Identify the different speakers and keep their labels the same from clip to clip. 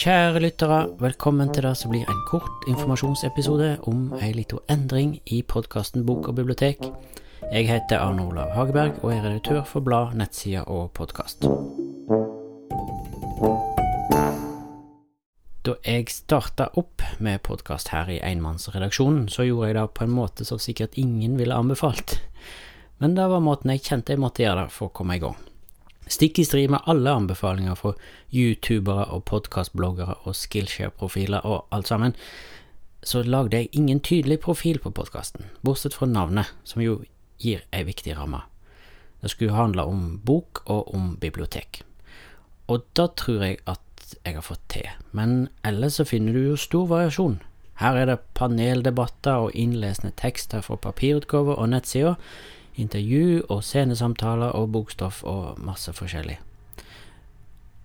Speaker 1: Kjære lyttere, velkommen til det som blir en kort informasjonsepisode om ei lita endring i podkasten Bok og bibliotek. Jeg heter Arne Olav Hageberg og er redaktør for blad, nettsider og podkast. Da jeg starta opp med podkast her i enmannsredaksjonen, så gjorde jeg det på en måte som sikkert ingen ville anbefalt. Men det var måten jeg kjente jeg måtte gjøre det for å komme i gang. Stikk i strid med alle anbefalinger fra youtubere og podkastbloggere og Skillshare-profiler og alt sammen, så lagde jeg ingen tydelig profil på podkasten, bortsett fra navnet, som jo gir ei viktig ramme. Det skulle handle om bok og om bibliotek. Og da tror jeg at jeg har fått til, men ellers så finner du jo stor variasjon. Her er det paneldebatter og innlesende tekster fra papirutgaver og nettsider, intervju og scenesamtaler og bokstoff og masse forskjellig.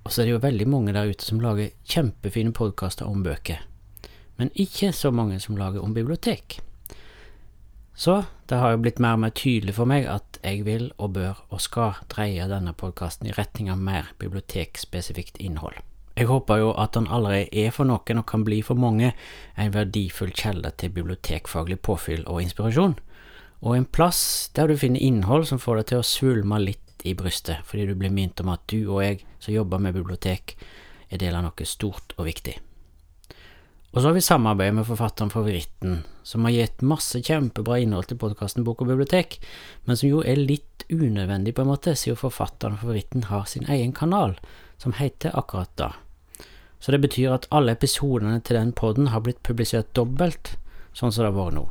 Speaker 1: Og så er det jo veldig mange der ute som lager kjempefine podkaster om bøker, men ikke så mange som lager om bibliotek. Så det har jo blitt mer og mer tydelig for meg at jeg vil og bør og skal dreie denne podkasten i retning av mer bibliotekspesifikt innhold. Jeg håper jo at den allerede er for noen og kan bli for mange en verdifull kjelde til bibliotekfaglig påfyll og inspirasjon, og en plass der du finner innhold som får deg til å svulme litt i brystet, fordi du blir minnet om at du og jeg som jobber med bibliotek, er del av noe stort og viktig. Og så har vi samarbeidet med forfatteren Favoritten, som har gitt masse kjempebra innhold til podkasten Bok og bibliotek, men som jo er litt unødvendig, på en måte, siden forfatteren Favoritten har sin egen kanal, som heter akkurat da. Så det betyr at alle episodene til den poden har blitt publisert dobbelt, sånn som det har vært nå.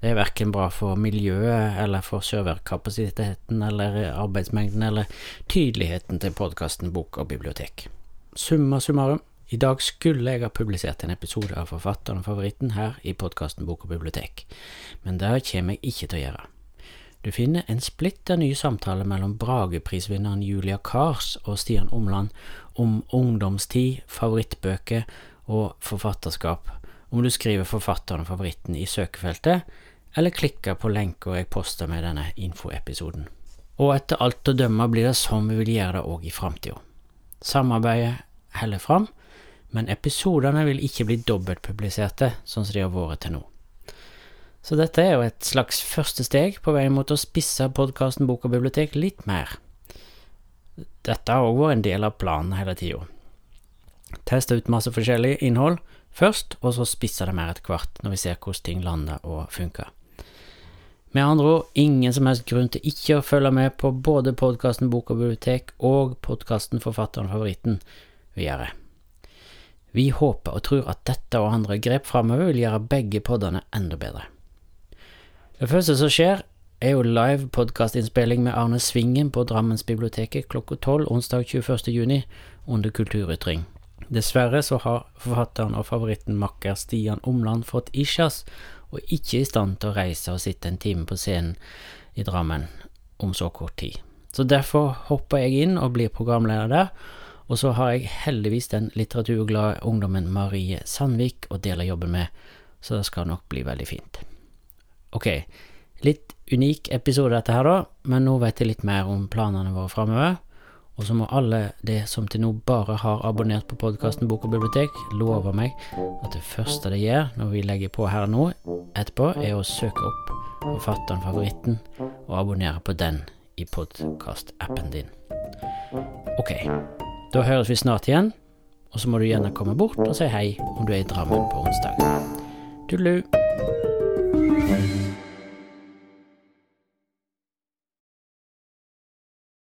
Speaker 1: Det er verken bra for miljøet eller for serverkapasiteten eller arbeidsmengden eller tydeligheten til podkasten Bok og bibliotek. Summa summarum, i dag skulle jeg ha publisert en episode av Forfatteren og favoritten her i podkasten Bok og bibliotek, men det kommer jeg ikke til å gjøre. Du finner en splitter ny samtale mellom Brageprisvinneren Julia Kars og Stian Omland om ungdomstid, favorittbøker og forfatterskap, om du skriver Forfatteren og favoritten i søkefeltet, eller klikker på lenka jeg poster med denne infoepisoden. Og etter alt å dømme blir det sånn vi vil gjøre det òg i framtida. Samarbeidet heller fram, men episodene vil ikke bli dobbeltpubliserte, sånn som de har vært til nå. Så dette er jo et slags første steg på veien mot å spisse podkasten Bok og bibliotek litt mer. Dette har òg vært en del av planen hele tida. Teste ut masse forskjellig innhold først, og så spisse det mer etter hvert, når vi ser hvordan ting lander og funker. Med andre ord, ingen som helst grunn til ikke å følge med på både podkasten Bok og bibliotek og podkasten Forfatteren og favoritten videre. Vi håper og tror at dette og andre grep framover vil gjøre begge poddene enda bedre. Det første som skjer, er jo live podkastinnspilling med Arne Svingen på Drammensbiblioteket klokka tolv onsdag 21. juni under Kulturytring. Dessverre så har forfatteren og favoritten makker Stian Omland fått isjas og ikke i stand til å reise og sitte en time på scenen i Drammen om så kort tid. Så derfor hopper jeg inn og blir programleder der, og så har jeg heldigvis den litteraturglade ungdommen Marie Sandvik å dele jobben med, så det skal nok bli veldig fint. Ok, litt unik episode dette her, da, men nå vet jeg litt mer om planene våre framover. Og så må alle de som til nå bare har abonnert på podkasten Bok og bibliotek, love meg at det første de gjør når vi legger på her nå etterpå, er å søke opp forfatteren favoritten og abonnere på den i podkastappen din. Ok, da høres vi snart igjen, og så må du gjerne komme bort og si hei om du er i Drammen på onsdag. Tudelu!